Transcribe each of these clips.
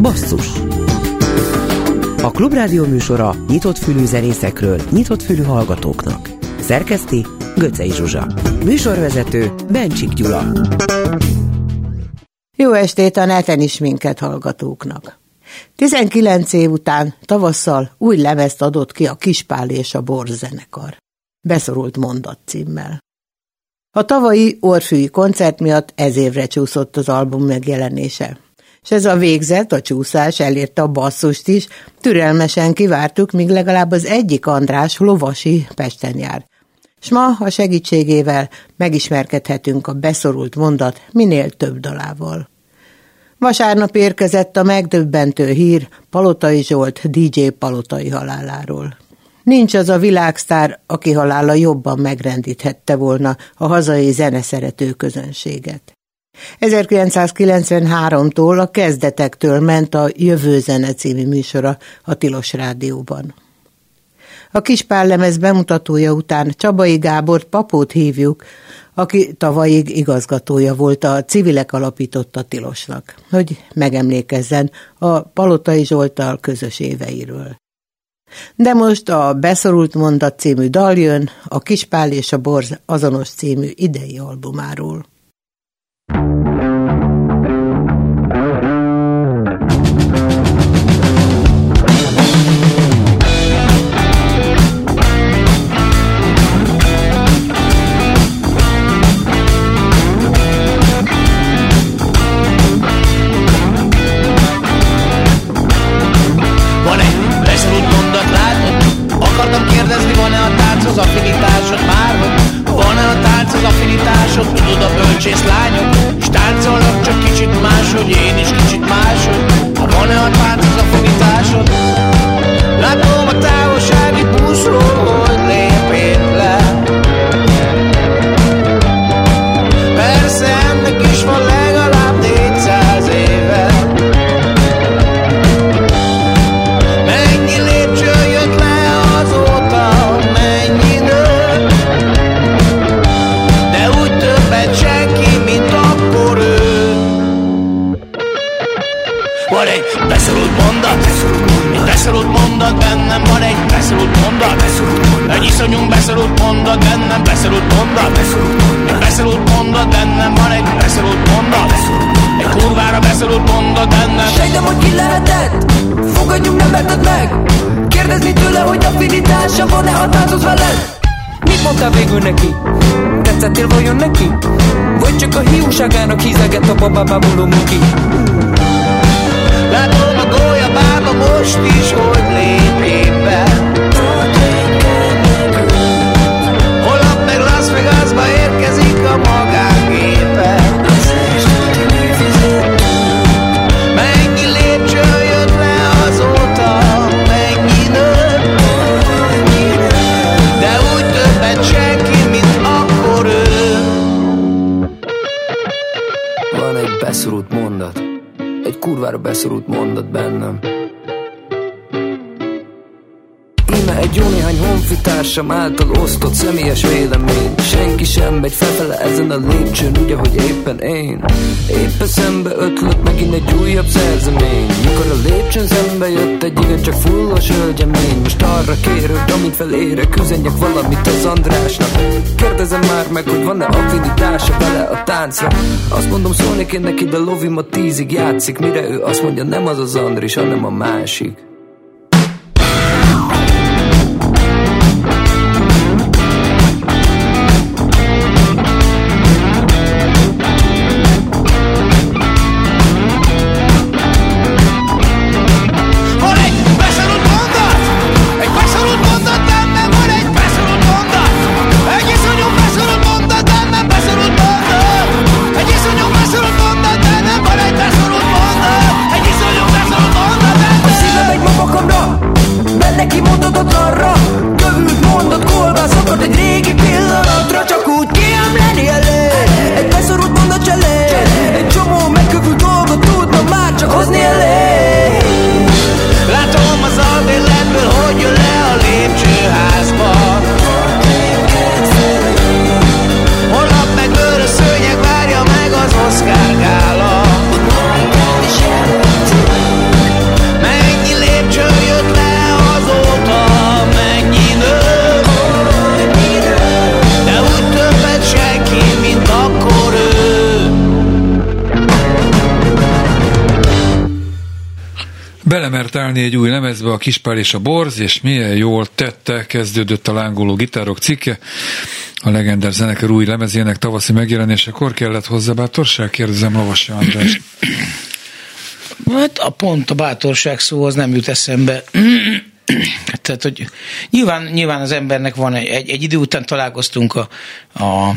Basszus A Klubrádió műsora nyitott fülű zenészekről, nyitott fülű hallgatóknak. Szerkeszti Göcej Zsuzsa Műsorvezető Bencsik Gyula Jó estét a neten is minket hallgatóknak! 19 év után tavasszal új lemezt adott ki a Kispál és a Borz zenekar. Beszorult mondat címmel. A tavalyi orfűi koncert miatt ez évre csúszott az album megjelenése. És ez a végzet, a csúszás elérte a basszust is, türelmesen kivártuk, míg legalább az egyik András lovasi Pesten jár. S ma a segítségével megismerkedhetünk a beszorult mondat minél több dalával. Vasárnap érkezett a megdöbbentő hír Palotai Zsolt DJ Palotai haláláról. Nincs az a világsztár, aki halála jobban megrendíthette volna a hazai zeneszerető közönséget. 1993-tól a kezdetektől ment a Jövő Zene című műsora a Tilos Rádióban. A kispállemez bemutatója után Csabai Gábort papót hívjuk, aki tavalyig igazgatója volt a civilek alapította Tilosnak, hogy megemlékezzen a Palotai Zsoltal közös éveiről. De most a Beszorult Mondat című dal jön, a Kispál és a Borz azonos című idei albumáról. Babababulum ki Látom kurvára beszorult mondat bennem honfitársam által osztott személyes vélemény. Senki sem megy felfele ezen a lépcsőn, úgy, ahogy éppen én. Éppen szembe ötlött megint egy újabb szerzemény. Mikor a lépcsőn szembe jött egy csak fullos hölgyemény Most arra kér, hogy amint felérek, üzenjek valamit az Andrásnak. Kérdezem már meg, hogy van-e affinitása vele a táncra. Azt mondom, szólnék én neki, de lovim a tízig játszik Mire ő azt mondja, nem az az Andris, hanem a másik Belemert állni egy új lemezbe a Kispál és a Borz, és milyen jól tette, kezdődött a lángoló gitárok cikke. A legendár zenekar új lemezének tavaszi megjelenésekor kellett hozzá bátorság, kérdezem Lovasi András. Hát a pont a bátorság szó az nem jut eszembe. Tehát, hogy nyilván, nyilván az embernek van egy, egy, egy idő után találkoztunk a, a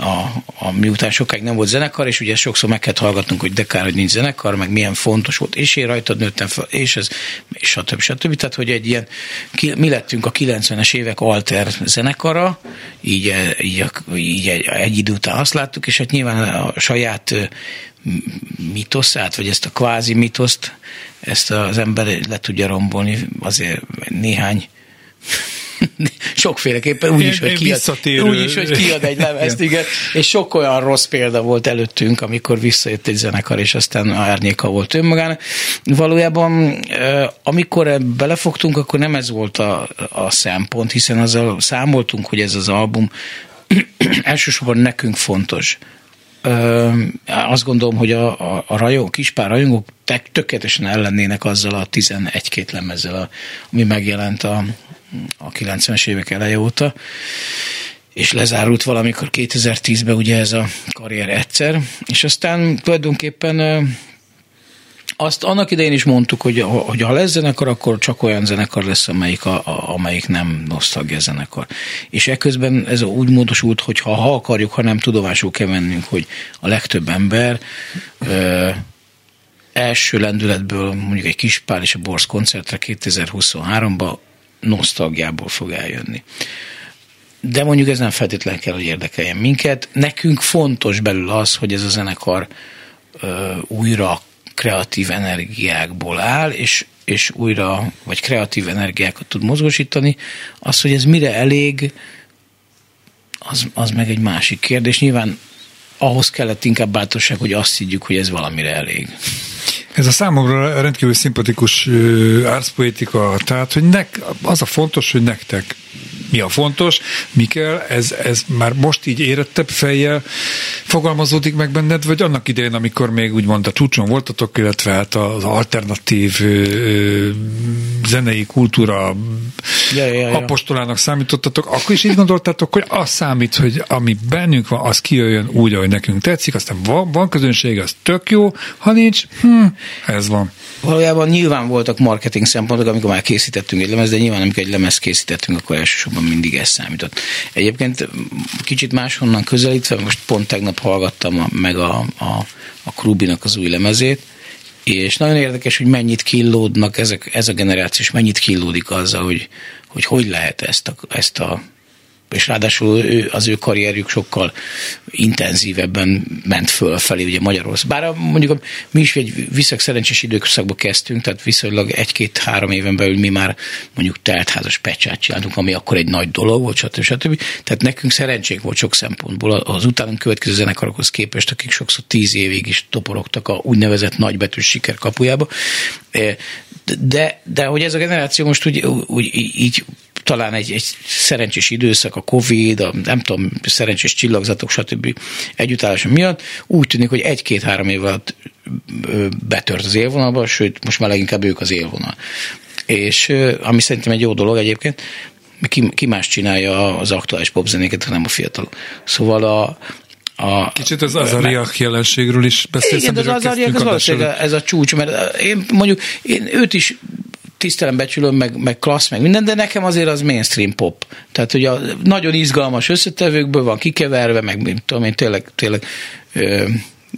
a, a, miután sokáig nem volt zenekar, és ugye sokszor meg kellett hallgatnunk, hogy de kár, hogy nincs zenekar, meg milyen fontos volt, és én rajtad nőttem fel, és ez, és stb. stb. Tehát, hogy egy ilyen, mi lettünk a 90-es évek alter zenekara, így, így, így egy, egy idő után azt láttuk, és hát nyilván a saját mitoszát, vagy ezt a kvázi mitoszt, ezt az ember le tudja rombolni azért néhány sokféleképpen úgy is, hogy kiad, úgy is, hogy kiad egy lemezt, igen. És sok olyan rossz példa volt előttünk, amikor visszajött egy zenekar, és aztán árnyéka volt önmagának. Valójában, amikor belefogtunk, akkor nem ez volt a, a szempont, hiszen azzal számoltunk, hogy ez az album elsősorban nekünk fontos. Ö, azt gondolom, hogy a, a, a rajong, kispár rajongók tökéletesen ellennének azzal a 11-két lemezzel, ami megjelent a, a 90-es évek eleje óta, és lezárult valamikor 2010-ben ugye ez a karrier egyszer, és aztán tulajdonképpen azt annak idején is mondtuk, hogy, hogy ha lesz zenekar, akkor csak olyan zenekar lesz, amelyik, a, a, amelyik nem nosztalgia zenekar. És ekközben ez úgy módosult, hogy ha, ha akarjuk, ha nem tudomásul kell vennünk, hogy a legtöbb ember ö, első lendületből mondjuk egy Kispál és a Borsz koncertre 2023-ban nosztalgiából fog eljönni. De mondjuk ez nem feltétlenül kell, hogy érdekeljen minket. Nekünk fontos belül az, hogy ez a zenekar ö, újra kreatív energiákból áll, és, és újra, vagy kreatív energiákat tud mozgósítani. Az, hogy ez mire elég, az, az meg egy másik kérdés. Nyilván ahhoz kellett inkább bátorság, hogy azt higgyük, hogy ez valamire elég. Ez a számomra rendkívül szimpatikus árszpoétika, tehát hogy nek, az a fontos, hogy nektek mi a fontos, mi kell, ez, ez már most így érettebb fejjel fogalmazódik meg benned, vagy annak idején, amikor még úgymond a csúcson voltatok, illetve hát az alternatív ö, zenei kultúra ja, ja, ja. apostolának számítottatok, akkor is így gondoltátok, hogy az számít, hogy ami bennünk van, az kijöjjön úgy, ahogy nekünk tetszik, aztán van, van közönség, az tök jó, ha nincs, hm, ez van. Valójában nyilván voltak marketing szempontok, amikor már készítettünk egy lemez, de nyilván amikor egy lemez készítettünk, akkor elsősorban mindig ez számított. Egyébként kicsit máshonnan közelítve, most pont tegnap hallgattam meg a, a, a Krubinak az új lemezét, és nagyon érdekes, hogy mennyit killódnak ezek, ez a generáció, és mennyit killódik azzal, hogy hogy, hogy lehet ezt a, ezt a és ráadásul ő, az ő karrierjük sokkal intenzívebben ment fölfelé, ugye Magyarország. Bár mondjuk mi is egy viszont szerencsés időszakba kezdtünk, tehát viszonylag egy-két-három éven belül mi már mondjuk teltházas pecsát csináltunk, ami akkor egy nagy dolog volt, stb. stb. Tehát nekünk szerencsénk volt sok szempontból az utánunk következő zenekarokhoz képest, akik sokszor tíz évig is toporogtak a úgynevezett nagybetűs siker kapujába. De, de hogy ez a generáció most úgy, úgy így talán egy, egy szerencsés időszak, a Covid, a nem tudom, szerencsés csillagzatok, stb. együttállása miatt úgy tűnik, hogy egy-két-három év alatt betört az élvonalba, sőt, most már leginkább ők az élvonal. És ami szerintem egy jó dolog egyébként, ki, ki más csinálja az aktuális popzenéket, hanem a fiatal. Szóval a, a, Kicsit az azariak jelenségről is beszélsz. Igen, de az azariak az valószínűleg ez a csúcs, mert én mondjuk én őt is tisztelem, becsülöm, meg, meg klassz, meg minden, de nekem azért az mainstream pop. Tehát, hogy a nagyon izgalmas összetevőkből van kikeverve, meg tudom én, tényleg, tényleg ö,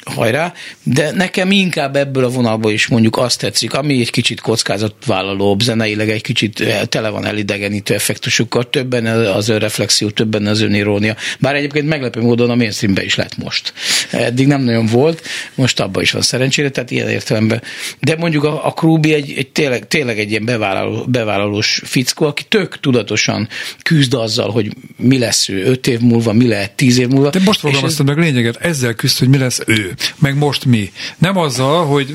hajrá, de nekem inkább ebből a vonalból is mondjuk azt tetszik, ami egy kicsit kockázatvállalóbb, zeneileg egy kicsit eh, tele van elidegenítő effektusukkal, többen az reflexió, többen az önirónia. Bár egyébként meglepő módon a mainstreamben is lett most. Eddig nem nagyon volt, most abban is van szerencsére, tehát ilyen értelemben. De mondjuk a, a Krúbi egy, egy tényleg, tényleg egy ilyen bevállaló, bevállalós fickó, aki tök tudatosan küzd azzal, hogy mi lesz ő öt év múlva, mi lehet tíz év múlva. De most fogalmaztam ez... meg lényeget, ezzel küzd, hogy mi lesz ő meg most mi. Nem azzal, hogy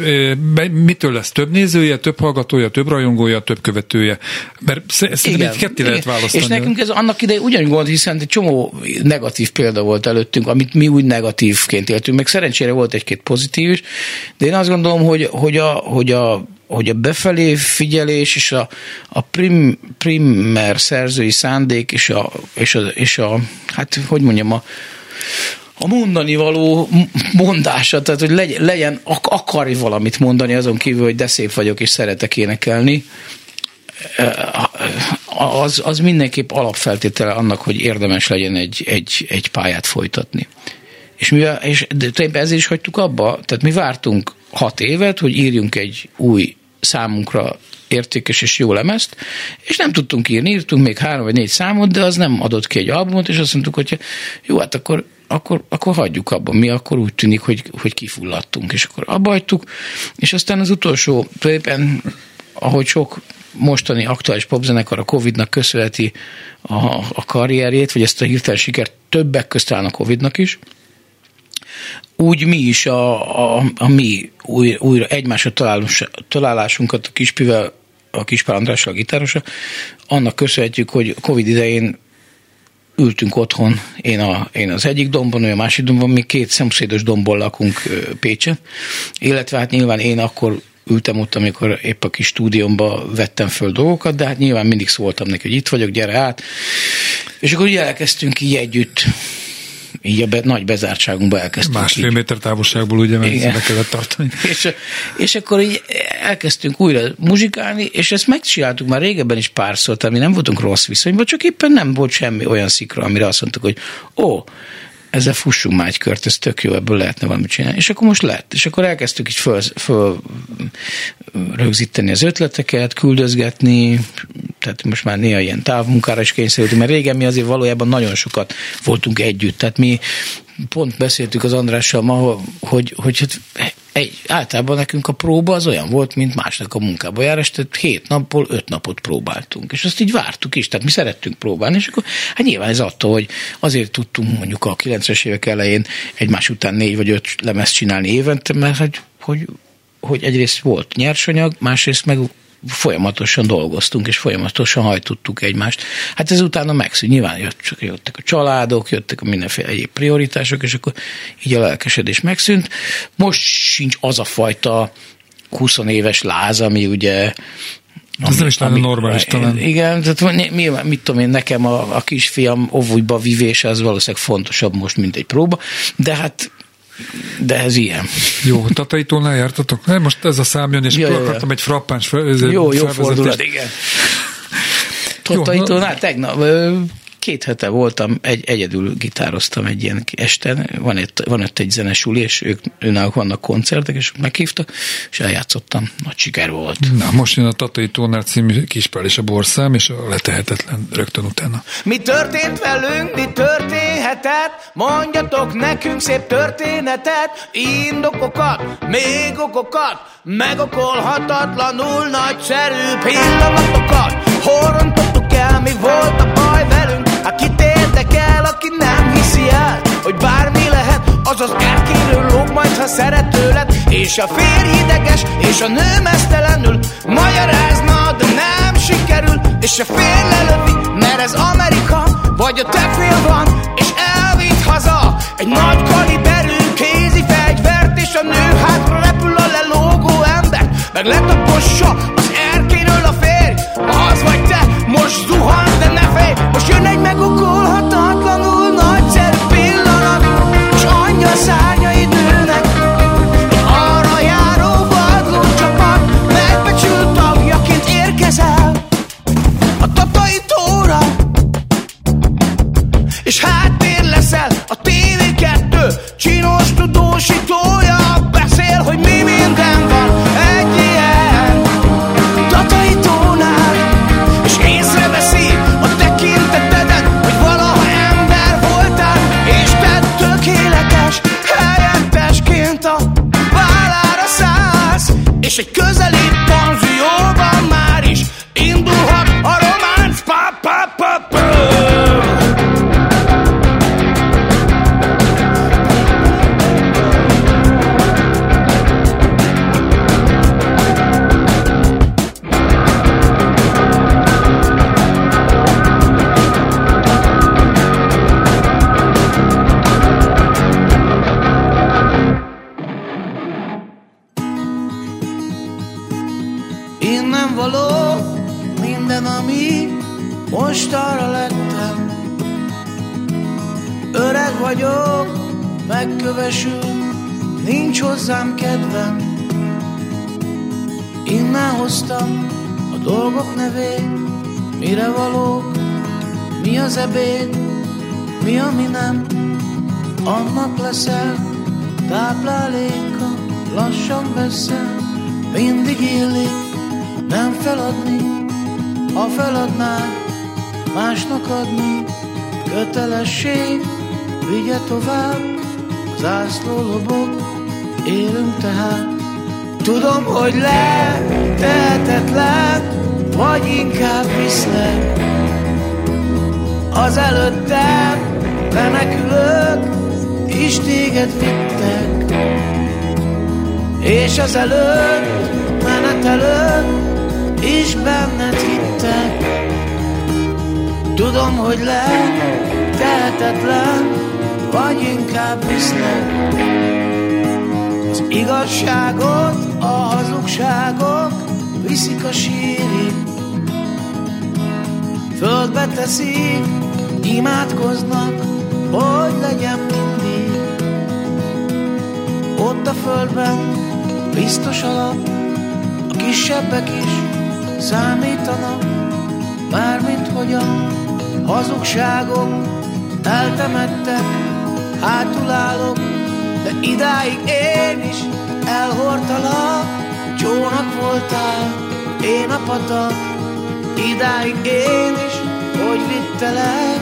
mitől lesz több nézője, több hallgatója, több rajongója, több követője. Mert szerintem így ketté lehet választani. És nekünk ez annak idején ugyanúgy volt, hiszen egy csomó negatív példa volt előttünk, amit mi úgy negatívként éltünk, meg szerencsére volt egy-két pozitív is, de én azt gondolom, hogy, hogy, a, hogy a hogy a befelé figyelés és a, a prim, primer szerzői szándék és a, és a, és a hát hogy mondjam, a, a mondani való mondása, tehát hogy legyen, legyen akarj valamit mondani azon kívül, hogy de szép vagyok és szeretek énekelni, az, az mindenképp alapfeltétele annak, hogy érdemes legyen egy, egy, egy pályát folytatni. És, mivel, és de ezért is hagytuk abba, tehát mi vártunk hat évet, hogy írjunk egy új számunkra értékes és jó lemezt, és nem tudtunk írni, írtunk még három vagy négy számot, de az nem adott ki egy albumot, és azt mondtuk, hogy jó, hát akkor, akkor, akkor hagyjuk abba. Mi akkor úgy tűnik, hogy, hogy kifulladtunk, és akkor abba hagytuk, és aztán az utolsó, tulajdonképpen, ahogy sok mostani aktuális popzenekar a Covid-nak köszönheti a, a karrierjét, vagy ezt a hirtelen sikert többek közt a Covid-nak is, úgy mi is a, a, a mi új, újra egymásra találás, találásunkat a Kispivel, a Kispál Andrással, a gitárosa, annak köszönhetjük, hogy Covid idején ültünk otthon, én, a, én az egyik dombon, ő a másik dombon, mi két szomszédos dombon lakunk Pécsen, illetve hát nyilván én akkor ültem ott, amikor épp a kis stúdiómba vettem föl dolgokat, de hát nyilván mindig szóltam neki, hogy itt vagyok, gyere át. És akkor ugye elkezdtünk így együtt így a be, nagy bezártságunkba elkezdtünk. Másfél így. méter távolságból ugye meg kellett tartani. és, és akkor így elkezdtünk újra muzsikálni, és ezt megcsináltuk már régebben is párszor, tehát mi nem voltunk rossz viszonyban, csak éppen nem volt semmi olyan szikra, amire azt mondtuk, hogy ó, ezzel fussunk már egy kört, ez tök jó, ebből lehetne valamit csinálni. És akkor most lett. És akkor elkezdtük így föl, föl rögzíteni az ötleteket, küldözgetni, tehát most már néha ilyen távmunkára is kényszerültünk, mert régen mi azért valójában nagyon sokat voltunk együtt. Tehát mi pont beszéltük az Andrással ma, hogy, hogy hát egy, általában nekünk a próba az olyan volt, mint másnak a munkába járás, tehát hét napból öt napot próbáltunk, és azt így vártuk is, tehát mi szerettünk próbálni, és akkor hát nyilván ez attól, hogy azért tudtunk mondjuk a 90-es évek elején egymás után négy vagy öt lemezt csinálni évente, mert hogy, hogy, hogy egyrészt volt nyersanyag, másrészt meg folyamatosan dolgoztunk, és folyamatosan hajtottuk egymást. Hát ez utána megszűnt. Nyilván jött, csak jöttek a családok, jöttek a mindenféle egyéb prioritások, és akkor így a lelkesedés megszűnt. Most sincs az a fajta 20 éves láz, ami ugye ami, Ez nem is lenne normális talán. Igen, tehát mi, mit tudom én, nekem a, a kisfiam óvújba vivése az valószínűleg fontosabb most, mint egy próba, de hát de ez ilyen. Jó, Tataitónál jártatok? Nem, most ez a szám jön, és ja, akkor akartam egy frappáns fel, Jó, jó fordulat, igen. Tataitónál tegnap, két hete voltam, egy, egyedül gitároztam egy ilyen este, van, egy, van ott egy zenesuli, és ők, őnáluk vannak koncertek, és meghívtak, és eljátszottam. Nagy siker volt. Na, most jön a Tatai Tónál című kispál és a borszám, és a letehetetlen rögtön utána. Mi történt velünk, mi történhetett? Mondjatok nekünk szép történetet, indokokat, még okokat, megokolhatatlanul nagyszerű pillanatokat. Hol rontottuk el, mi volt a baj velünk? Hát kit érdekel, aki nem hiszi el, hogy bármi lehet, az az erkéről lóg majd, ha szeret tőled, és a férj ideges, és a nő mesztelenül magyarázna, de nem sikerül, és a fél lelövi, mert ez Amerika, vagy a fél van, és elvitt haza. Egy nagy kaliberű kézi fegyvert, és a nő hátra repül a lelógó ember, meg letapossa most zuhan, de ne félj, most jön egy megukolhatatlanul nagyszerű pillanat, és anyja szárnyai nőnek, egy arra járó vadló csapat, megbecsült tagjaként érkezel. A tatai tóra, és háttér leszel a TV2 csinos tudósítója, most arra lettem. Öreg vagyok, megkövesül, nincs hozzám kedvem. Innen hoztam a dolgok nevét, mire valók, mi az ebéd, mi ami nem, annak leszel, tápláléka, lassan veszel, mindig illik, nem feladni, ha feladnád, másnak adni, kötelesség, vigye tovább, zászló lobog, élünk tehát. Tudom, hogy tehetetlen, vagy inkább viszlek. Az előttem menekülök, is téged vittek. És az előtt, menet előtt, is benned hittek. Tudom, hogy le, tehetetlen, vagy inkább viszlek. Az igazságot, a hazugságok viszik a sírig. Földbe teszik, imádkoznak, hogy legyen mindig. Ott a földben biztos alap, a kisebbek is számítanak, mármint hogy a hazugságok eltemettek, hátul állok, de idáig én is elhordtalak, csónak voltál, én a patak, idáig én is, hogy vittelek,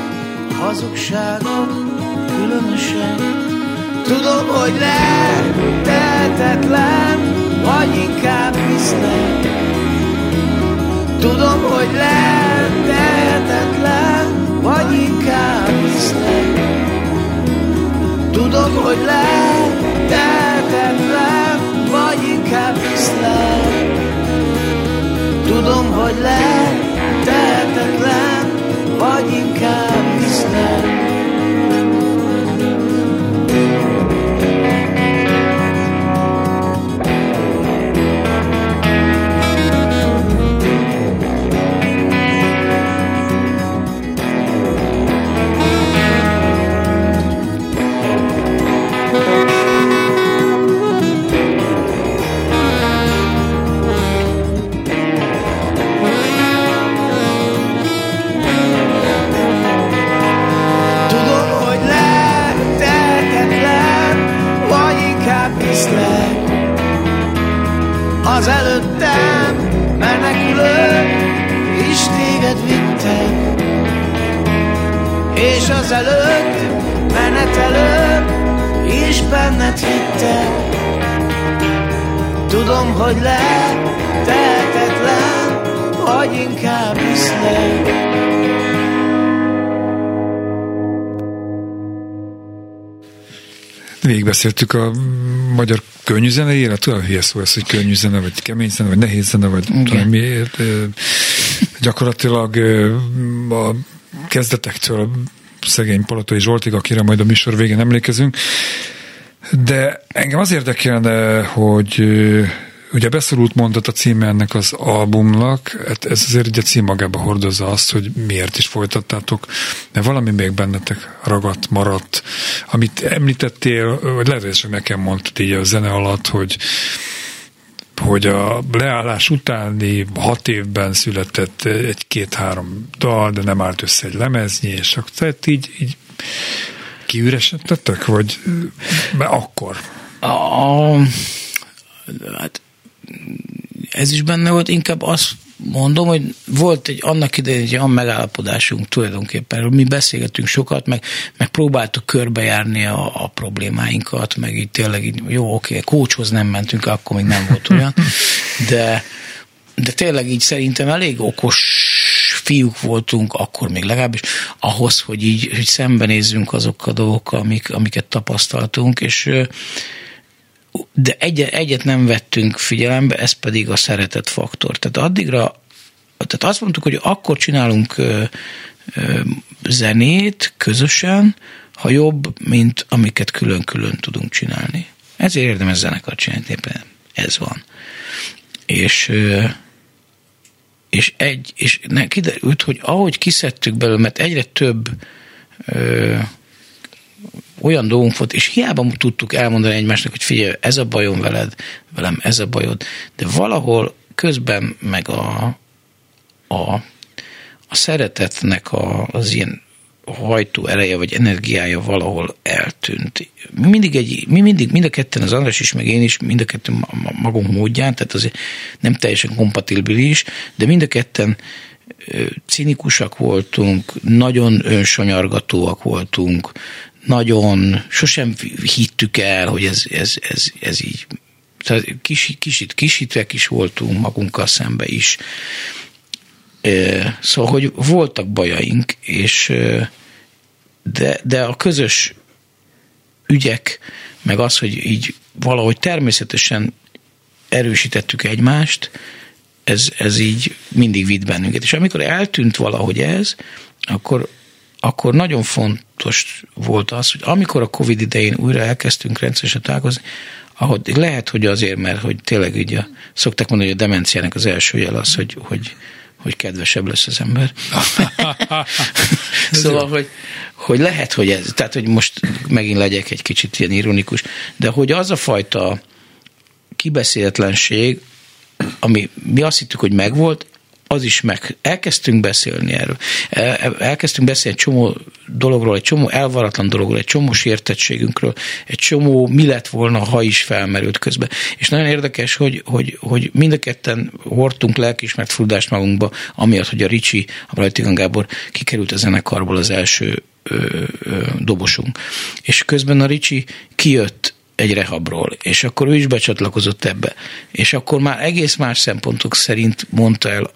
hazugságok különösen. Tudom, hogy tehetetlen, vagy inkább viszlek. Tudom, hogy vagy inkább viszlek. Tudom, hogy tehetetlen, vagy inkább viszlek. Tudom, hogy tehetetlen, vagy inkább viszlek. Az előttem menekülök, is téged vittek. És az előtt menetelők is benned hittek. Tudom, hogy le tehetetlen, vagy inkább hiszlek. Végigbeszéltük a magyar könnyű zenei élet, olyan hülye szó ez, hogy könnyű zene, vagy kemény zene, vagy nehéz zene, vagy tudom miért. Gyakorlatilag a kezdetektől szegény Palatai Zsoltig, akire majd a műsor végén emlékezünk, de engem az érdekelne, hogy Ugye beszorult mondat a címe ennek az albumnak, hát ez azért ugye cím magába hordozza azt, hogy miért is folytattátok, mert valami még bennetek ragadt, maradt, amit említettél, vagy lehet, hogy nekem mondtad így a zene alatt, hogy hogy a leállás utáni hat évben született egy-két-három dal, de nem állt össze egy lemeznyi, és akkor tehát így, így kiüresedtetek, vagy mert akkor? A, hát ez is benne volt, inkább azt mondom, hogy volt egy annak idején egy olyan megállapodásunk tulajdonképpen, hogy mi beszélgetünk sokat, meg, meg próbáltuk körbejárni a, a problémáinkat, meg így tényleg így, jó, oké, kócshoz nem mentünk, akkor még nem volt olyan, de, de tényleg így szerintem elég okos fiúk voltunk, akkor még legalábbis, ahhoz, hogy így hogy szembenézzünk azokkal a dolgokkal, amik, amiket tapasztaltunk, és de egyet, egyet nem vettünk figyelembe, ez pedig a szeretet faktor. Tehát addigra, tehát azt mondtuk, hogy akkor csinálunk ö, ö, zenét közösen, ha jobb, mint amiket külön-külön tudunk csinálni. Ezért érdemes zenekart csinálni, éppen ez van. És, ö, és egy, és ne, kiderült, hogy ahogy kiszedtük belőle, mert egyre több ö, olyan dolgunk volt, és hiába tudtuk elmondani egymásnak, hogy figyelj, ez a bajom veled, velem ez a bajod, de valahol közben meg a, a, a szeretetnek a, az ilyen hajtó ereje vagy energiája valahol eltűnt. Mi mindig, egy, mi mindig, mind a ketten, az András is, meg én is, mind a ketten magunk módján, tehát azért nem teljesen kompatibilis, de mind a ketten cinikusak voltunk, nagyon önsanyargatóak voltunk, nagyon, sosem hittük el, hogy ez, ez, ez, ez így, tehát kis, kicsit kisítvek is voltunk magunkkal szembe is. Szóval, hogy voltak bajaink, és de, de a közös ügyek, meg az, hogy így valahogy természetesen erősítettük egymást, ez, ez így mindig vitt bennünket. És amikor eltűnt valahogy ez, akkor, akkor nagyon fontos volt az, hogy amikor a Covid idején újra elkezdtünk rendszeresen találkozni, ahol lehet, hogy azért, mert hogy tényleg így a, szokták mondani, hogy a demenciának az első jel az, hogy, hogy, hogy kedvesebb lesz az ember. szóval, hogy, hogy lehet, hogy ez, tehát, hogy most megint legyek egy kicsit ilyen ironikus, de hogy az a fajta kibeszéletlenség, ami mi azt hittük, hogy megvolt, az is meg. Elkezdtünk beszélni erről. Elkezdtünk beszélni egy csomó dologról, egy csomó elvaratlan dologról, egy csomó sértettségünkről, egy csomó mi lett volna, ha is felmerült közben. És nagyon érdekes, hogy, hogy, hogy mind a ketten hordtunk lelkismert furdást magunkba, amiatt, hogy a Ricsi, a Rajtigan Gábor kikerült a zenekarból az első ö, ö, dobosunk. És közben a Ricsi kijött egy rehabról, és akkor ő is becsatlakozott ebbe. És akkor már egész más szempontok szerint mondta el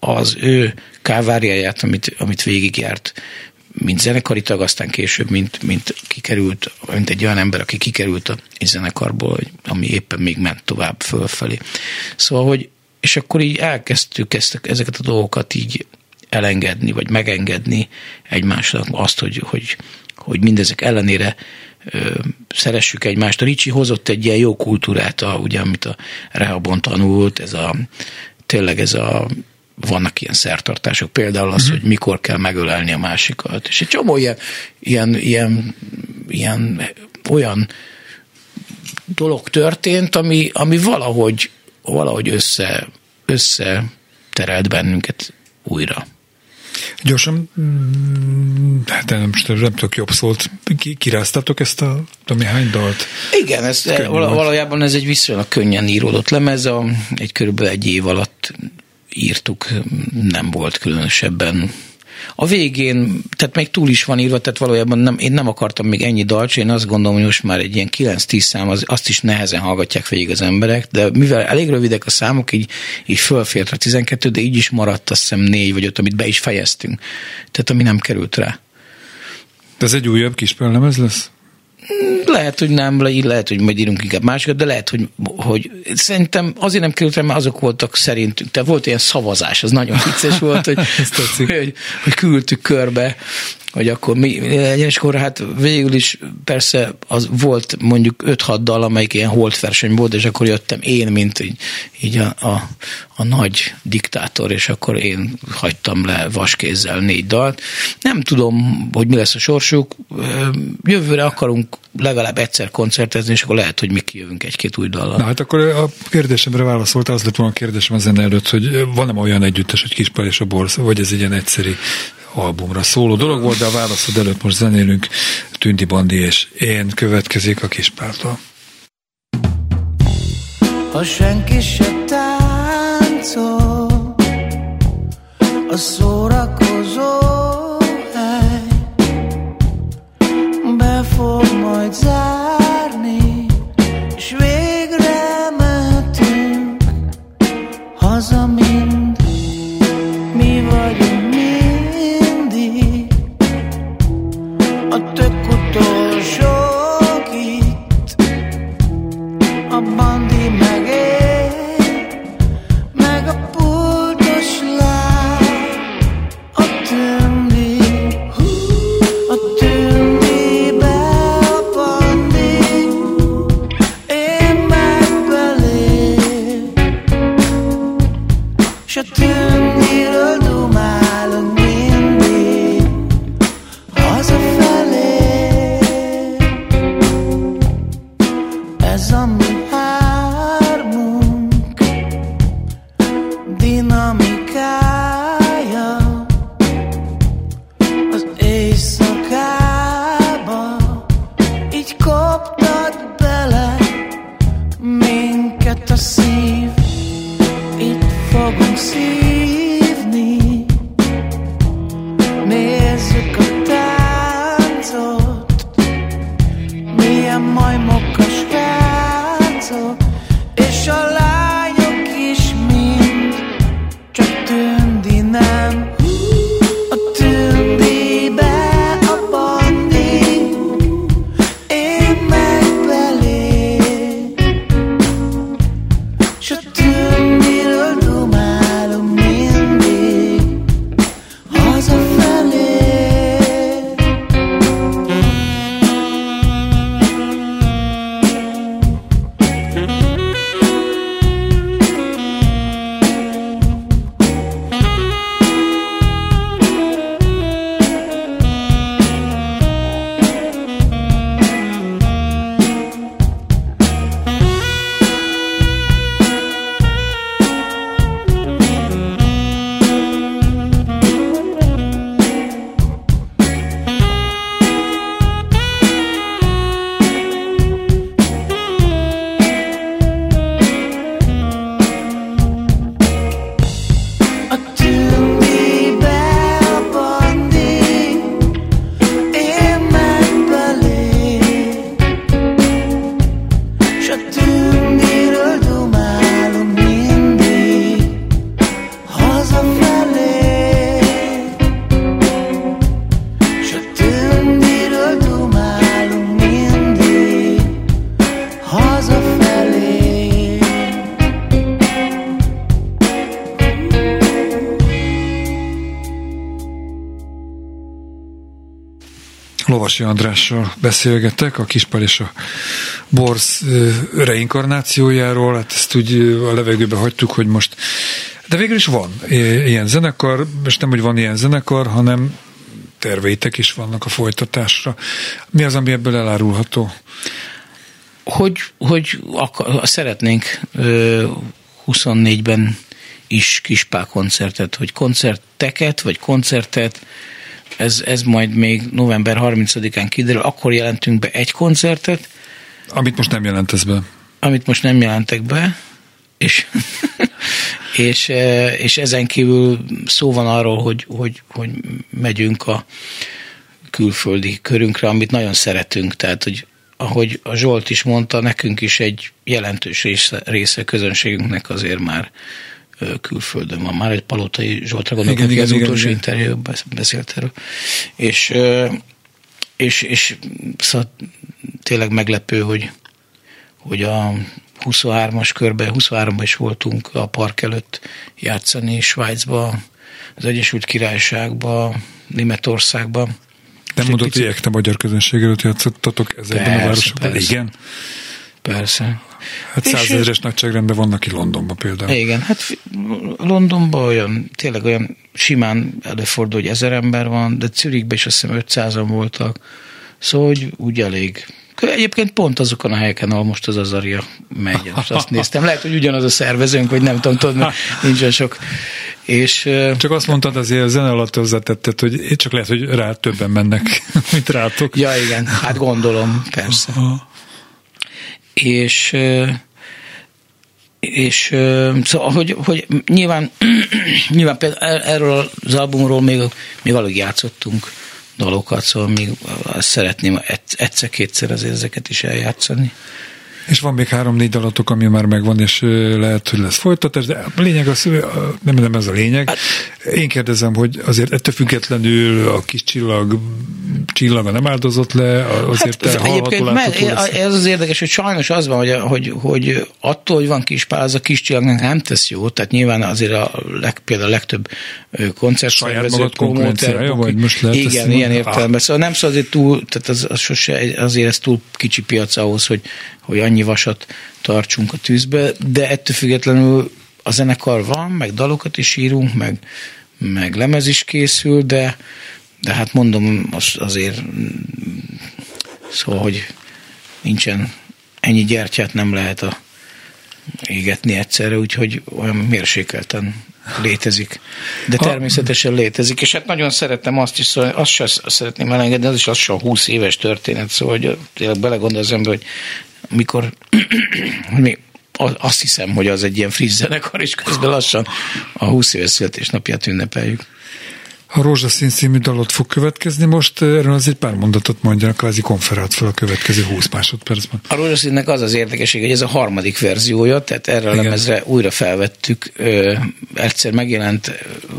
az ő káváriáját, amit, amit végigjárt, mint zenekari tag, aztán később, mint, mint kikerült, mint egy olyan ember, aki kikerült a zenekarból, ami éppen még ment tovább fölfelé. Szóval, hogy és akkor így elkezdtük ezt, ezeket a dolgokat így elengedni, vagy megengedni egymásnak azt, hogy, hogy, hogy mindezek ellenére ö, szeressük egymást. A Ricsi hozott egy ilyen jó kultúrát, a, ugye, amit a Rehabon tanult, ez a, tényleg ez a vannak ilyen szertartások, például az, uh-huh. hogy mikor kell megölelni a másikat, és egy csomó ilyen, ilyen, ilyen, ilyen olyan dolog történt, ami, ami valahogy, valahogy össze, össze terelt bennünket újra. Gyorsan, mm, hát nem, most nem tudok jobb szólt, kiráztatok ezt a tudom, hány dalt? Igen, ez, valójában ez egy viszonylag könnyen íródott lemez, a, egy körülbelül egy év alatt írtuk, nem volt különösebben a végén, tehát még túl is van írva, tehát valójában nem, én nem akartam még ennyi dalt, én azt gondolom, hogy most már egy ilyen 9-10 szám, az, azt is nehezen hallgatják végig az emberek, de mivel elég rövidek a számok, így, így fölfért a 12, de így is maradt azt hiszem 4 vagy 5, amit be is fejeztünk. Tehát ami nem került rá. De ez egy újabb kis ez lesz? Lehet, hogy nem, lehet, hogy majd írunk inkább másikat, de lehet, hogy, hogy szerintem azért nem került rá, mert azok voltak szerintünk. Tehát volt ilyen szavazás, az nagyon vicces volt, hogy, hogy, hogy küldtük körbe hogy akkor mi legyen, és akkor hát végül is persze az volt mondjuk 5-6 dal, amelyik ilyen holt verseny volt, és akkor jöttem én, mint így, így a, a, a nagy diktátor, és akkor én hagytam le vaskézzel négy dalt. Nem tudom, hogy mi lesz a sorsuk. Jövőre akarunk legalább egyszer koncertezni, és akkor lehet, hogy mi kijövünk egy-két új dallal. Na hát akkor a kérdésemre válaszolta, az lett volna a kérdésem az előtt, hogy van-e olyan együttes, hogy Kispál és a Borsz, vagy ez egy ilyen egyszerű albumra szóló dolog volt, de a válaszod előtt most zenélünk Tündi Bandi és én következik a Kispártól. Ha senki se táncol, a szórakozó hely be fog majd zárni, és végre mehetünk haza mi Sőt, tündíről dumál Lovasi Andrással beszélgetek, a Kispál és a Borz reinkarnációjáról, hát ezt úgy a levegőbe hagytuk, hogy most de végül is van ilyen zenekar, és nem, hogy van ilyen zenekar, hanem terveitek is vannak a folytatásra. Mi az, ami ebből elárulható? hogy, hogy akar, szeretnénk ö, 24-ben is kispál koncertet, hogy koncerteket, vagy koncertet, ez, ez majd még november 30-án kiderül, akkor jelentünk be egy koncertet, Amit most nem jelentesz be. amit most nem jelentek be, és, és, eh, és ezen kívül szó van arról, hogy, hogy, hogy megyünk a külföldi körünkre, amit nagyon szeretünk, tehát, hogy ahogy a Zsolt is mondta, nekünk is egy jelentős része, része közönségünknek azért már külföldön van. Már egy palotai Zsoltra gondolok, Igen, igen, az igen, utolsó igen. interjúban beszélt erről. És, és, és szóval tényleg meglepő, hogy, hogy a 23-as körben, 23-ban is voltunk a park előtt játszani Svájcba, az Egyesült Királyságba, Németországba. Nem mondod, hogy picit- ekte magyar közönség előtt játszottatok ezekben Persze, a városokban? persze. Igen. Persze. Hát százezres nagyságrendben vannak ki Londonban például. Igen, hát Londonban olyan, tényleg olyan simán előfordul, hogy ezer ember van, de Zürichben is azt hiszem 500-an voltak. Szóval, hogy úgy elég. Egyébként pont azokon a helyeken, ahol most az Azaria megy. Most azt néztem. Lehet, hogy ugyanaz a szervezőnk, vagy nem tudom, tudod, mert nincsen sok. És Csak azt mondtad azért a zene alatt hozzátetted, hogy én csak lehet, hogy rá többen mennek, mint rátok. Ja, igen, hát gondolom, persze. És és szóval, hogy, hogy nyilván, nyilván például er- erről az albumról még, még alig játszottunk dalokat, szóval még azt szeretném egyszer-kétszer azért ezeket is eljátszani. És van még három-négy dalatok, ami már megvan, és lehet, hogy lesz folytatás, de a lényeg az, nem, nem ez a lényeg. Én kérdezem, hogy azért ettől függetlenül a kis csillag csillaga nem áldozott le, azért te Hát, egyébként látható me- lesz. ez az érdekes, hogy sajnos az van, hogy, hogy, hogy attól, hogy van kispál, az a kis csillagnak nem tesz jó, tehát nyilván azért a leg, például a legtöbb ö, koncertszervező, magad konkurenciája, vagy most lehet Igen, ilyen Ah. értelemben. Szóval nem szóval azért túl, tehát az, az sose, azért ez túl kicsi piac ahhoz, hogy, hogy annyi vasat tartsunk a tűzbe, de ettől függetlenül a zenekar van, meg dalokat is írunk, meg, meg lemez is készül, de, de hát mondom, az, azért Szóval, hogy nincsen ennyi gyertyát nem lehet a égetni egyszerre, úgyhogy olyan mérsékelten létezik. De természetesen létezik, és hát nagyon szeretem azt is, szóval azt sem szeretném elengedni, az is lassan 20 éves történet, szóval hogy tényleg belegondol az ember, hogy mikor még azt hiszem, hogy az egy ilyen friss zenekar, és közben lassan a 20 éves születésnapját ünnepeljük. A Rózsaszín című dalot fog következni most, erről az egy pár mondatot mondjanak, kvázi konferált fel a következő 20 másodpercben. A Rózsaszínnek az az érdekesség, hogy ez a harmadik verziója, tehát erre a Igen. lemezre újra felvettük, ö, egyszer megjelent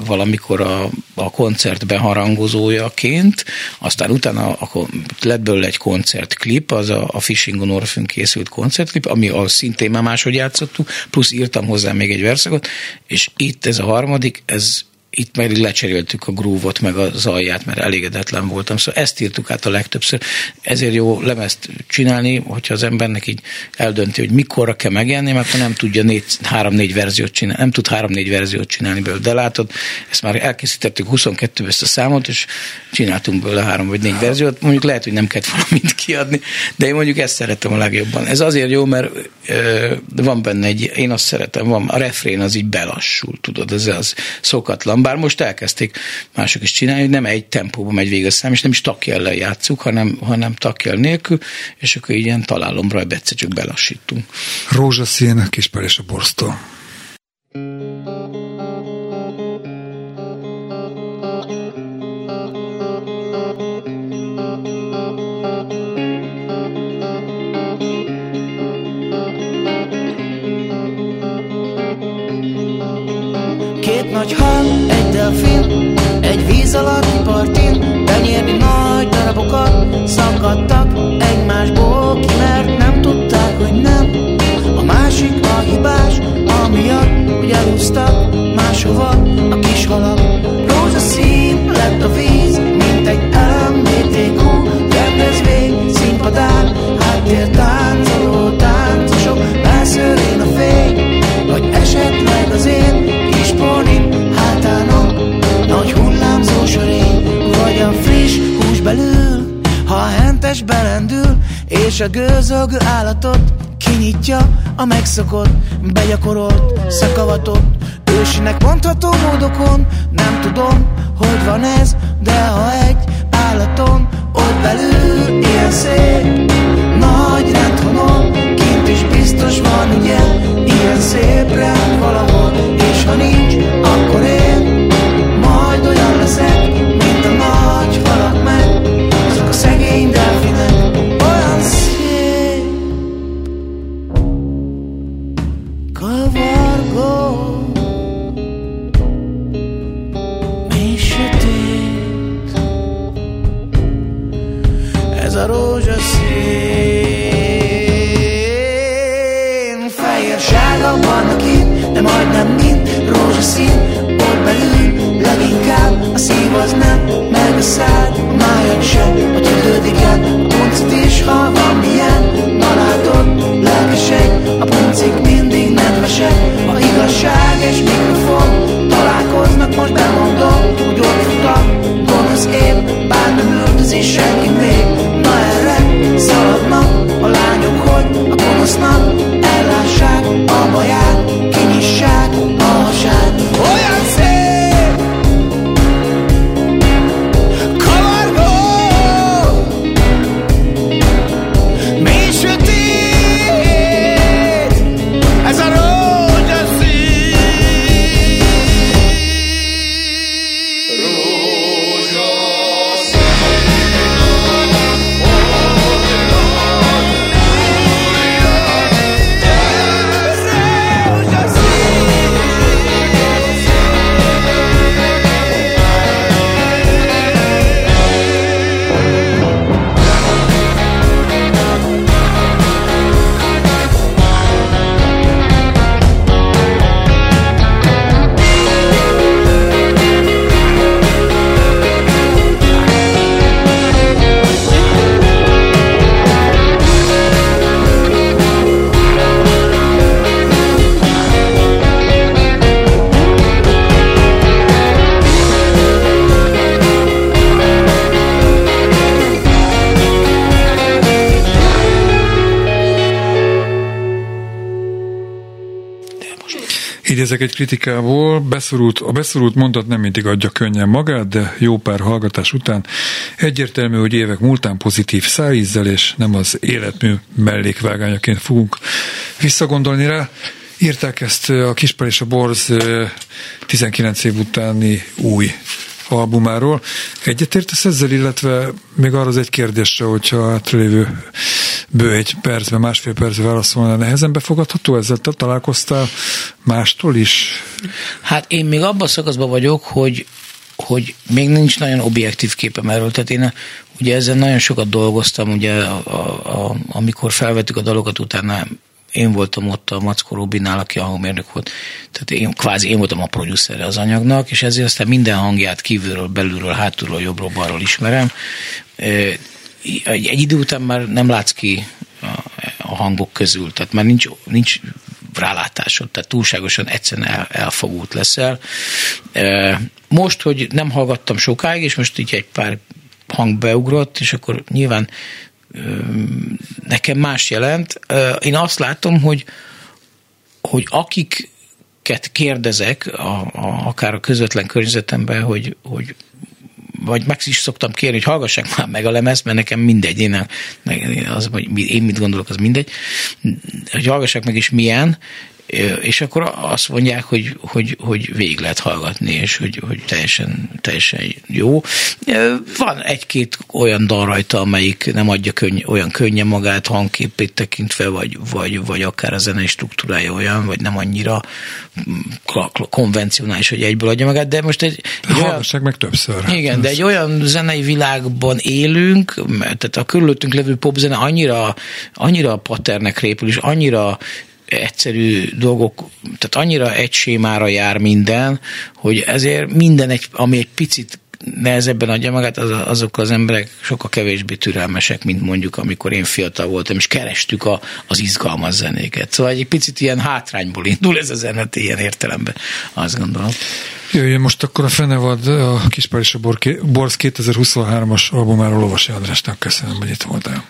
valamikor a, a koncert beharangozójaként, aztán utána akkor lett belőle egy koncertklip, az a, a Fishing on Orphan készült koncertklip, ami a szintén már máshogy játszottuk, plusz írtam hozzá még egy verszakot, és itt ez a harmadik, ez itt meg lecseréltük a grúvot, meg az alját, mert elégedetlen voltam. Szóval ezt írtuk át a legtöbbször. Ezért jó lemezt csinálni, hogyha az embernek így eldönti, hogy mikorra kell megjelenni, mert nem tudja négy, három-négy verziót csinálni, nem tud három-négy verziót csinálni belőle. De látod, ezt már elkészítettük 22 ezt a számot, és csináltunk belőle három vagy négy verziót. Mondjuk lehet, hogy nem kellett valamit kiadni, de én mondjuk ezt szeretem a legjobban. Ez azért jó, mert ö, van benne egy, én azt szeretem, van, a refrén az így belassul, tudod, ez az szokatlan bár most elkezdték mások is csinálni, hogy nem egy tempóban megy végig a szám, és nem is takjellel játszuk, hanem, hanem takjel nélkül, és akkor ilyen találomra egyszer csak belassítunk. Rózsaszín, Kispár és a Borsztó. matar. És a gőzölgő állatot Kinyitja a megszokott Begyakorolt szakavatot Ősinek mondható módokon Nem tudom, hogy van ez De ha egy állaton Ott belül ilyen szép Nagy rendhonol Kint is biztos van ugye Ilyen szép rend valahol És ha nincs, sárga vannak itt De majdnem mind rózsaszín. Ott belül leginkább A szív az nem Meg a a májad sem A tüdődik át, a puncit is Ha van milyen Na látod, lelkesek A puncik mindig nedvesek. Ha igazság és mikrofon Találkoznak, most bemondom Hogy ott futak, gonosz én Bár nem üldözi senki még. Na erre szaladnak a lányok, hogy a gonosznak Idézek egy kritikából, beszorult, a beszorult mondat nem mindig adja könnyen magát, de jó pár hallgatás után egyértelmű, hogy évek múltán pozitív szájízzel és nem az életmű mellékvágányaként fogunk visszagondolni rá. Írták ezt a Kispel és a Borz 19 év utáni új albumáról. Egyetértesz ezzel, illetve még arra az egy kérdésre, hogyha hátralévő bő egy percben, másfél percben válaszolna, nehezen befogadható? Ezzel te találkoztál mástól is? Hát én még abban a szakaszban vagyok, hogy hogy még nincs nagyon objektív képem erről. Tehát én ugye ezzel nagyon sokat dolgoztam, ugye a, a, a, amikor felvettük a dalokat, utána én voltam ott a Mackó Robinál, aki a hangmérnök volt. Tehát én kvázi én voltam a producerre az anyagnak, és ezért aztán minden hangját kívülről, belülről, hátulról, jobbról, balról ismerem. Egy, egy idő után már nem látsz ki a, a hangok közül, tehát már nincs, nincs rálátásod, tehát túlságosan egyszerűen el, elfogult leszel. Most, hogy nem hallgattam sokáig, és most így egy pár hang beugrott, és akkor nyilván nekem más jelent. Én azt látom, hogy, hogy akiket kérdezek, a, a, akár a közvetlen környezetemben, hogy, hogy vagy meg is szoktam kérni, hogy hallgassák már meg a lemezt, mert nekem mindegy, én, az, hogy én mit gondolok, az mindegy, hogy hallgassák meg is milyen, és akkor azt mondják, hogy, hogy, hogy végig lehet hallgatni, és hogy, hogy teljesen, teljesen jó. Van egy-két olyan dal rajta, amelyik nem adja könny, olyan könnyen magát hangképét tekintve, vagy, vagy, vagy akár a zenei struktúrája olyan, vagy nem annyira konvencionális, hogy egyből adja magát, de most egy... egy olyan, meg többször. Igen, de egy olyan zenei világban élünk, tehát a körülöttünk levő popzene annyira, annyira paternek répül, és annyira egyszerű dolgok, tehát annyira egy sémára jár minden, hogy ezért minden, egy, ami egy picit nehezebben adja magát, az, azok az emberek sokkal kevésbé türelmesek, mint mondjuk amikor én fiatal voltam, és kerestük a, az izgalmas zenéket. Szóval egy picit ilyen hátrányból indul ez a zenet ilyen értelemben, azt gondolom. Jöjjön most akkor a Fenevad, a Kispár és a Borz 2023-as albumáról Lovasi Andrásnak köszönöm, hogy itt voltál.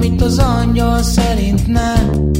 amit az angyal szerint nem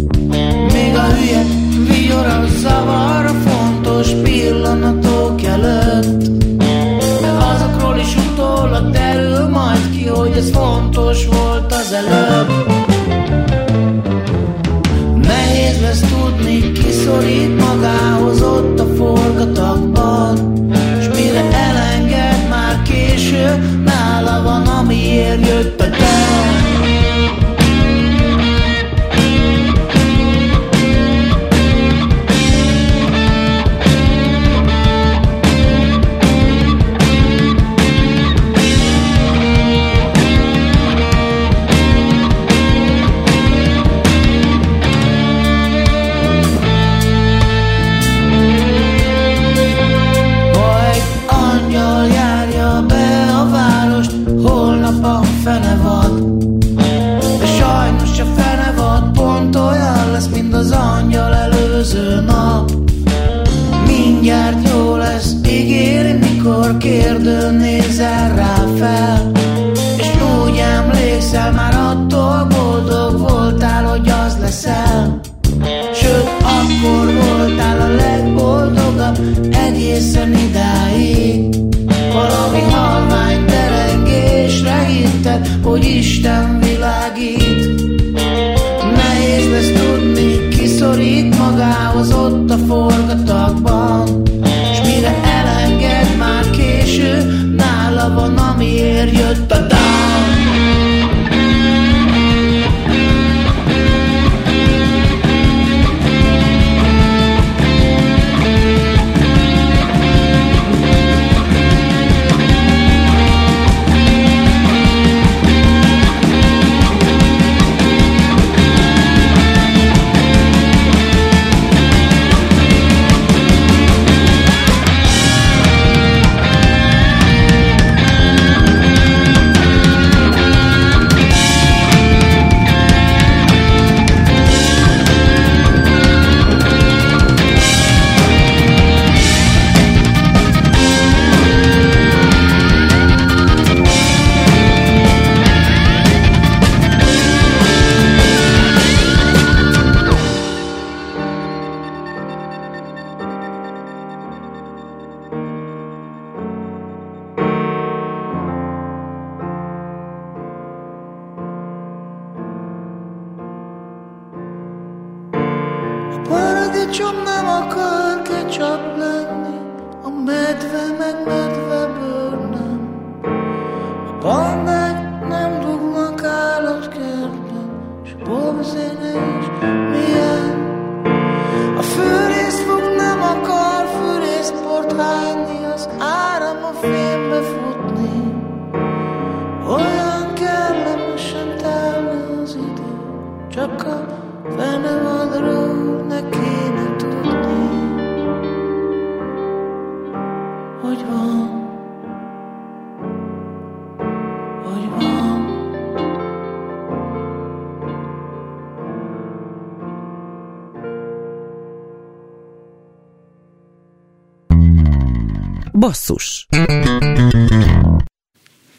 Basszus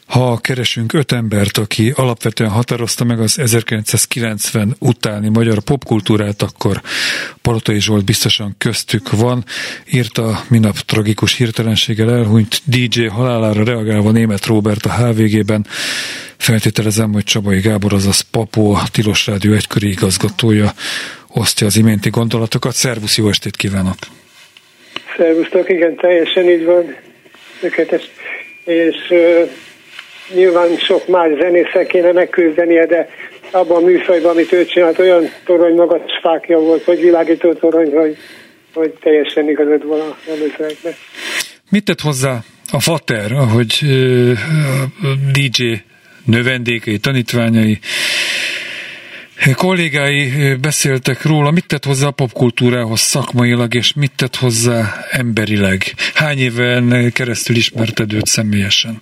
Ha keresünk öt embert, aki alapvetően határozta meg az 1990 utáni magyar popkultúrát, akkor Palotai Zsolt biztosan köztük van. Írta minap tragikus hirtelenséggel elhunyt DJ halálára reagálva német Robert a HVG-ben. Feltételezem, hogy Csabai Gábor, azaz Papó, a Tilos Rádió egykori igazgatója osztja az iménti gondolatokat. Szervusz, jó estét kívánok! Szervusztok, igen, teljesen így van. Tökéletes. És uh, nyilván sok más zenészek kéne megküzdenie, de abban a műfajban, amit ő csinált, olyan torony magas fákja volt, hogy világító torony, hogy, hogy teljesen igazad van a előzőeknek. Mit tett hozzá a Fater, ahogy uh, DJ növendékei, tanítványai, kollégái beszéltek róla, mit tett hozzá a popkultúrához szakmailag, és mit tett hozzá emberileg? Hány éven keresztül ismerted őt személyesen?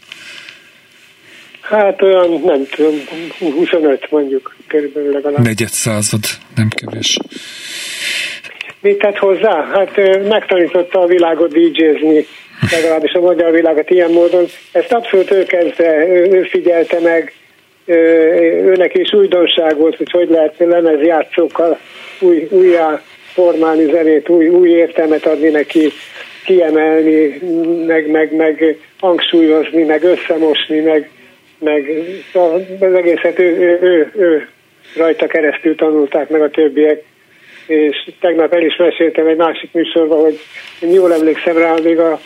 Hát olyan, nem tudom, 25 mondjuk, körülbelül legalább. Negyed század, nem kevés. Mit tett hozzá? Hát megtanította a világot DJ-zni, legalábbis a magyar világot ilyen módon. Ezt abszolút ő kezdte, ő figyelte meg, őnek is újdonság volt, hogy hogy lehet lemezjátszókkal új, újjá formálni zenét, új, új értelmet adni neki, kiemelni, meg, meg, meg hangsúlyozni, meg összemosni, meg, meg az egészet ő, ő, ő, ő rajta keresztül tanulták meg a többiek. És tegnap el is meséltem egy másik műsorban, hogy jól emlékszem rá, még a,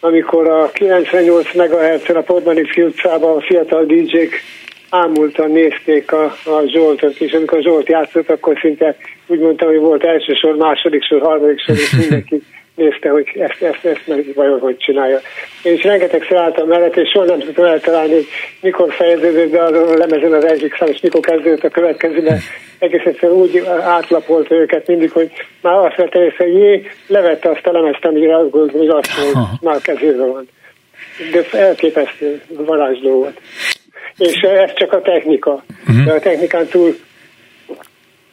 amikor a 98 MHz-en a Podmanicki utcában a fiatal DJ-k ámultan nézték a, a Zsoltot, és amikor Zsolt játszott, akkor szinte úgy mondtam, hogy volt első sor, második sor, harmadik sor, és mindenki nézte, hogy ezt, ezt, ezt meg vajon hogy csinálja. Én is rengeteg álltam mellett, és soha nem tudtam eltalálni, hogy mikor fejeződött be a lemezen az egyik szám, és mikor kezdődött a következő, de egész egyszerűen úgy átlapolta őket mindig, hogy már azt vette észre, hogy jé, levette azt a lemezt, amire azt gondolom, hogy azt mondja, hogy már kezébe van. De elképesztő varázsló volt. És ez csak a technika. Uh-huh. De a technikán túl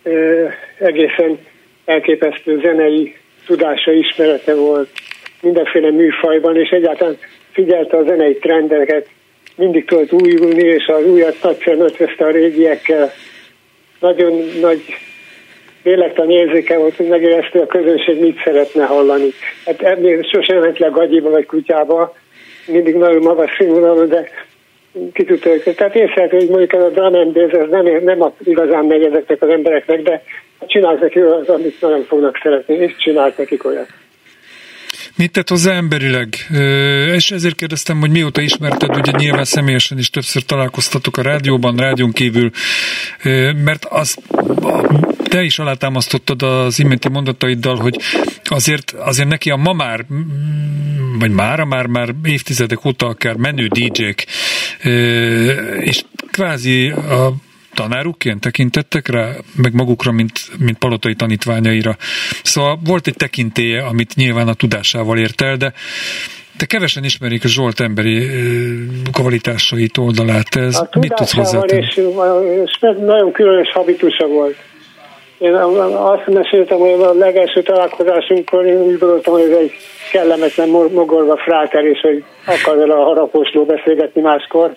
ö, egészen elképesztő zenei tudása, ismerete volt mindenféle műfajban, és egyáltalán figyelte a zenei trendeket, mindig tudott újulni, és az újat nagyszerűen ötvözte a régiekkel. Nagyon nagy lélektani érzéke volt, hogy megérezte a közönség mit szeretne hallani. Hát ennél sosem ment le gagyiba vagy kutyába, mindig nagyon magas színvonalú, de ki tudta őket. Tehát szeretném, hogy mondjuk ez a drum and bass, ez nem, nem igazán megy ezeknek az embereknek, de csinálsz neki az, amit nagyon fognak szeretni, és csinált nekik olyat. Mit tett hozzá emberileg? És ezért kérdeztem, hogy mióta ismerted, ugye nyilván személyesen is többször találkoztatok a rádióban, rádión kívül, mert az te is alátámasztottad az iménti mondataiddal, hogy azért, azért neki a ma már, vagy mára már, már évtizedek óta akár menő DJ-k, és kvázi a tanárukként tekintettek rá, meg magukra, mint, mint palotai tanítványaira. Szóval volt egy tekintélye, amit nyilván a tudásával ért el, de de kevesen ismerik a Zsolt emberi kvalitásait, oldalát. Ez a mit tudsz hozzátenni? És, és nagyon különös habitusa volt. Én azt meséltem, hogy a legelső találkozásunkkor én úgy gondoltam, hogy ez egy kellemetlen mogorva fráter, és hogy akar vele a haraposló beszélgetni máskor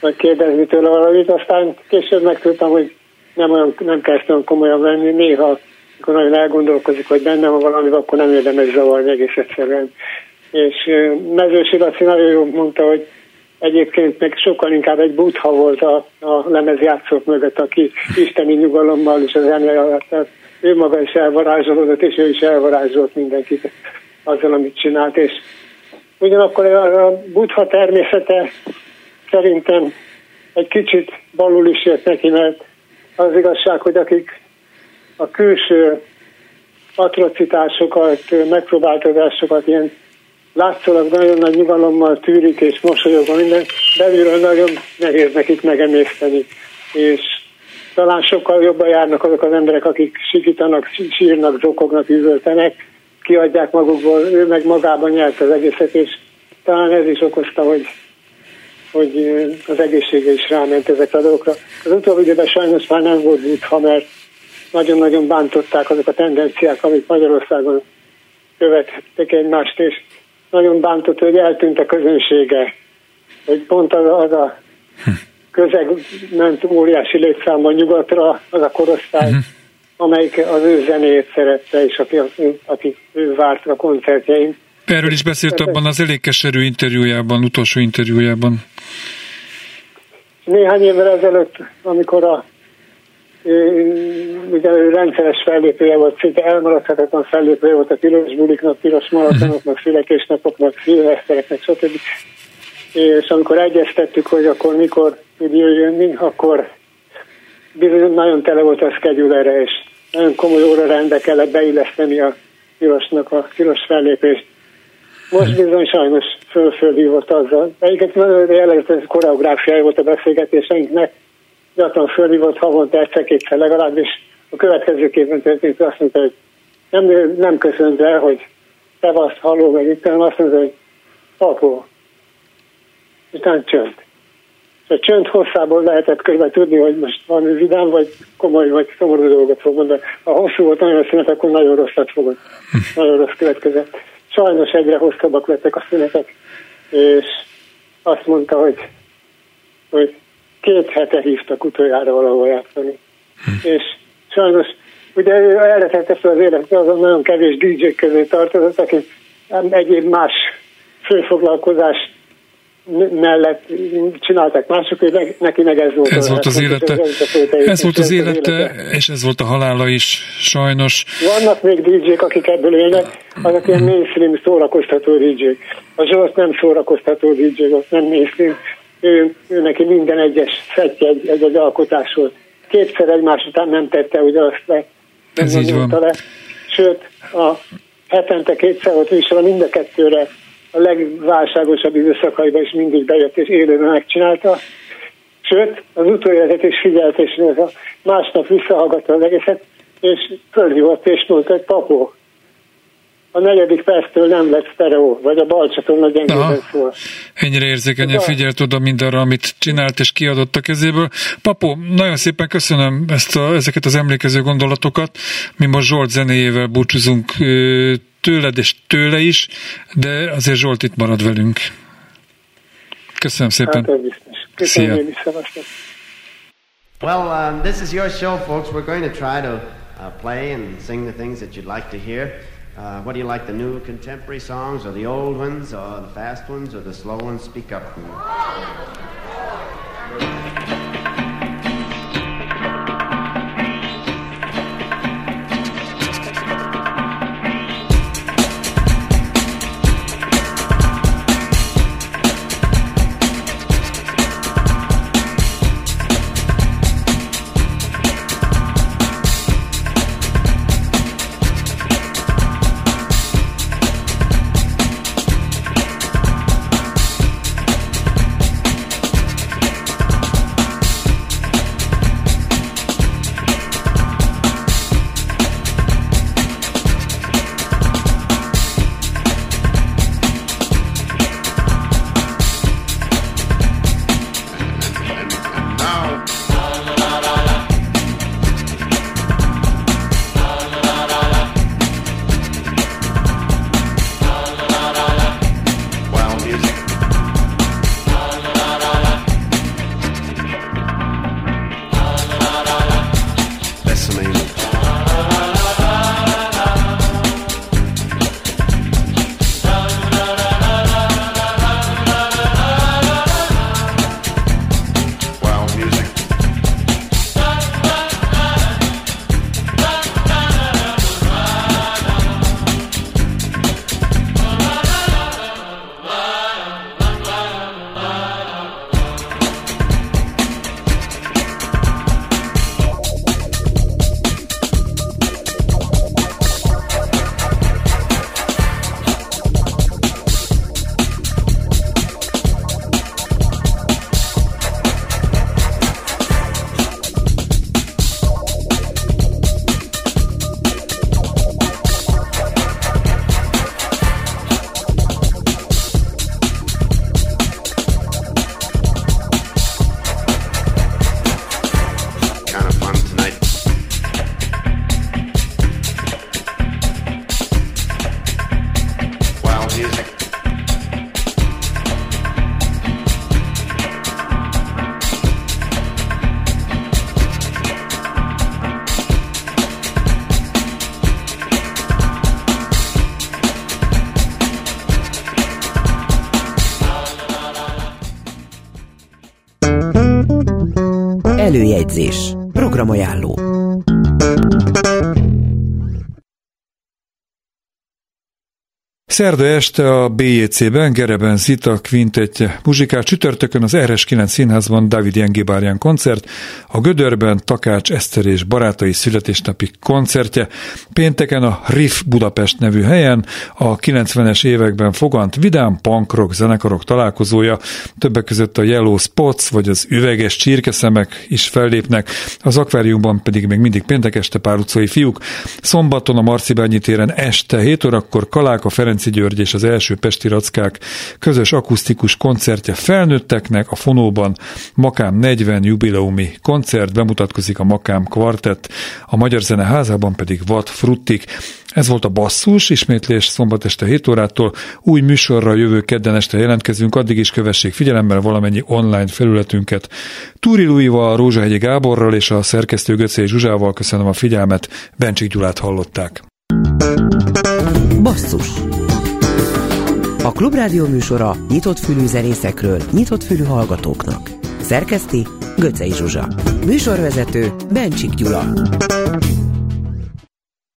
vagy kérdezni tőle valamit, aztán később megtudtam, hogy nem, olyan, nem kezdtem komolyan venni, néha, amikor nagyon elgondolkozik, hogy benne van valami, akkor nem érdemes zavarni egész egyszerűen. És Mezősi Laci nagyon jól mondta, hogy egyébként meg sokkal inkább egy butha volt a, a lemezjátszók mögött, aki isteni nyugalommal és az emlék alatt ő maga is elvarázsolódott, és ő is elvarázsolt mindenkit azzal, amit csinált, és ugyanakkor a buddha természete szerintem egy kicsit balul is jött neki, mert az igazság, hogy akik a külső atrocitásokat, megpróbáltatásokat ilyen látszólag nagyon nagy nyugalommal tűrik és mosolyogva minden, belülről nagyon nehéz nekik megemészteni. És talán sokkal jobban járnak azok az emberek, akik sikítanak, sírnak, zsokognak, üvöltenek, kiadják magukból, ő meg magában nyert az egészet, és talán ez is okozta, hogy, hogy az egészsége is ráment ezekre a dolgokra. Az utóbbi időben sajnos már nem volt butha, mert nagyon-nagyon bántották azok a tendenciák, amik Magyarországon követhettek egymást, és nagyon bántott, hogy eltűnt a közönsége, hogy pont az, az a közeg ment óriási létszámban nyugatra, az a korosztály, uh-huh. amelyik az ő zenéjét szerette, és aki, aki ő várt a koncertjein. Erről is beszélt abban az elég keserű interjújában, utolsó interjújában. Néhány évvel ezelőtt, amikor a ugye rendszeres fellépője volt, szinte elmaradhatatlan fellépője volt a piros buliknak, piros maratonoknak, születésnapoknak, szilvesztereknek, stb. És amikor egyeztettük, hogy akkor mikor tud jönni, akkor bizony nagyon tele volt a schedule és nagyon komoly óra rendbe kellett beilleszteni a pirosnak a piros fellépést. Most bizony sajnos föl-fölhívott azzal. Egyiket nagyon jellegzetes koreográfiája volt a beszélgetéseinknek, gyakran fölhívott havonta egyszer-kétszer legalábbis. A következő képen történt, azt mondta, hogy nem, nem köszönt el, hogy tevasz, haló, meg itt, hanem azt mondta, hogy apó. Utána csönd. És a csönd hosszából lehetett körbe tudni, hogy most valami vidám, vagy komoly, vagy szomorú dolgot fog mondani. Ha hosszú volt nagyon szünet, akkor nagyon rosszat fogod. nagyon rossz következett. Sajnos egyre hosszabbak lettek a szünetek, és azt mondta, hogy, hogy két hete hívtak utoljára valahol játszani. Hm. És sajnos, ugye ő erre tette fel az életet, azon nagyon kevés DJ közé tartozott, aki egyéb más főfoglalkozás mellett csináltak mások, hogy neki meg ez volt. Ez volt az élete. Ez volt az élete, és ez volt a halála is, sajnos. Vannak még DJ-k, akik ebből élnek, azok ilyen mainstream szórakoztató DJ-k. A Zsolt nem szórakoztató DJ, az nem mainstream ő, ő neki minden egyes szettje egy, egy, egy alkotás volt. Kétszer egymás után nem tette ugye azt le. Ez így van. Le. Sőt, a hetente kétszer volt műsor, mind a kettőre a legválságosabb időszakaiban is mindig bejött és élőben megcsinálta. Sőt, az utóéletet is figyelt, és másnap visszahallgatta az egészet, és fölhívott, és mondta, hogy papó, a negyedik perctől nem lett sztereó, vagy a bal csatorna gyengében szól. Ennyire érzékenyen figyelt oda mindarra, amit csinált és kiadott a kezéből. Papó, nagyon szépen köszönöm ezt a, ezeket az emlékező gondolatokat. Mi most Zsolt zenéjével búcsúzunk tőled és tőle is, de azért Zsolt itt marad velünk. Köszönöm szépen. Hát, Köszönöm Szia. én is, Well, um, this is your show, folks. We're going to try to uh, play and sing the things that you'd like to hear. Uh, what do you like, the new contemporary songs or the old ones or the fast ones or the slow ones? Speak up. Előjegyzés. Programajánló. Szerda este a BJC-ben Gereben Zita kvintetje. Muzsikát, csütörtökön az RS9 színházban David Jengibárján koncert, a Gödörben Takács Eszter és barátai születésnapi koncertje, pénteken a Riff Budapest nevű helyen a 90-es években fogant vidám punk rock zenekarok találkozója, többek között a Yellow Spots vagy az üveges csirkeszemek is fellépnek, az akváriumban pedig még mindig péntek este pár utcai fiúk, szombaton a Marcibányi téren este 7 órakor Kaláka Ferenc Ferenci György és az első Pesti Rackák közös akusztikus koncertje felnőtteknek a Fonóban Makám 40 jubileumi koncert, bemutatkozik a Makám kvartett, a Magyar Zene házában pedig Vat Fruttik. Ez volt a basszus, ismétlés szombat este 7 órától. Új műsorra jövő kedden este jelentkezünk, addig is kövessék figyelemmel valamennyi online felületünket. Túri Luival, Rózsahegyi Gáborral és a szerkesztő Göcé Zsuzsával köszönöm a figyelmet, Bencsik Gyulát hallották. Basszus a Klubrádió műsora nyitott fülű zenészekről, nyitott fülű hallgatóknak. Szerkeszti Göcej Zsuzsa. Műsorvezető Bencsik Gyula.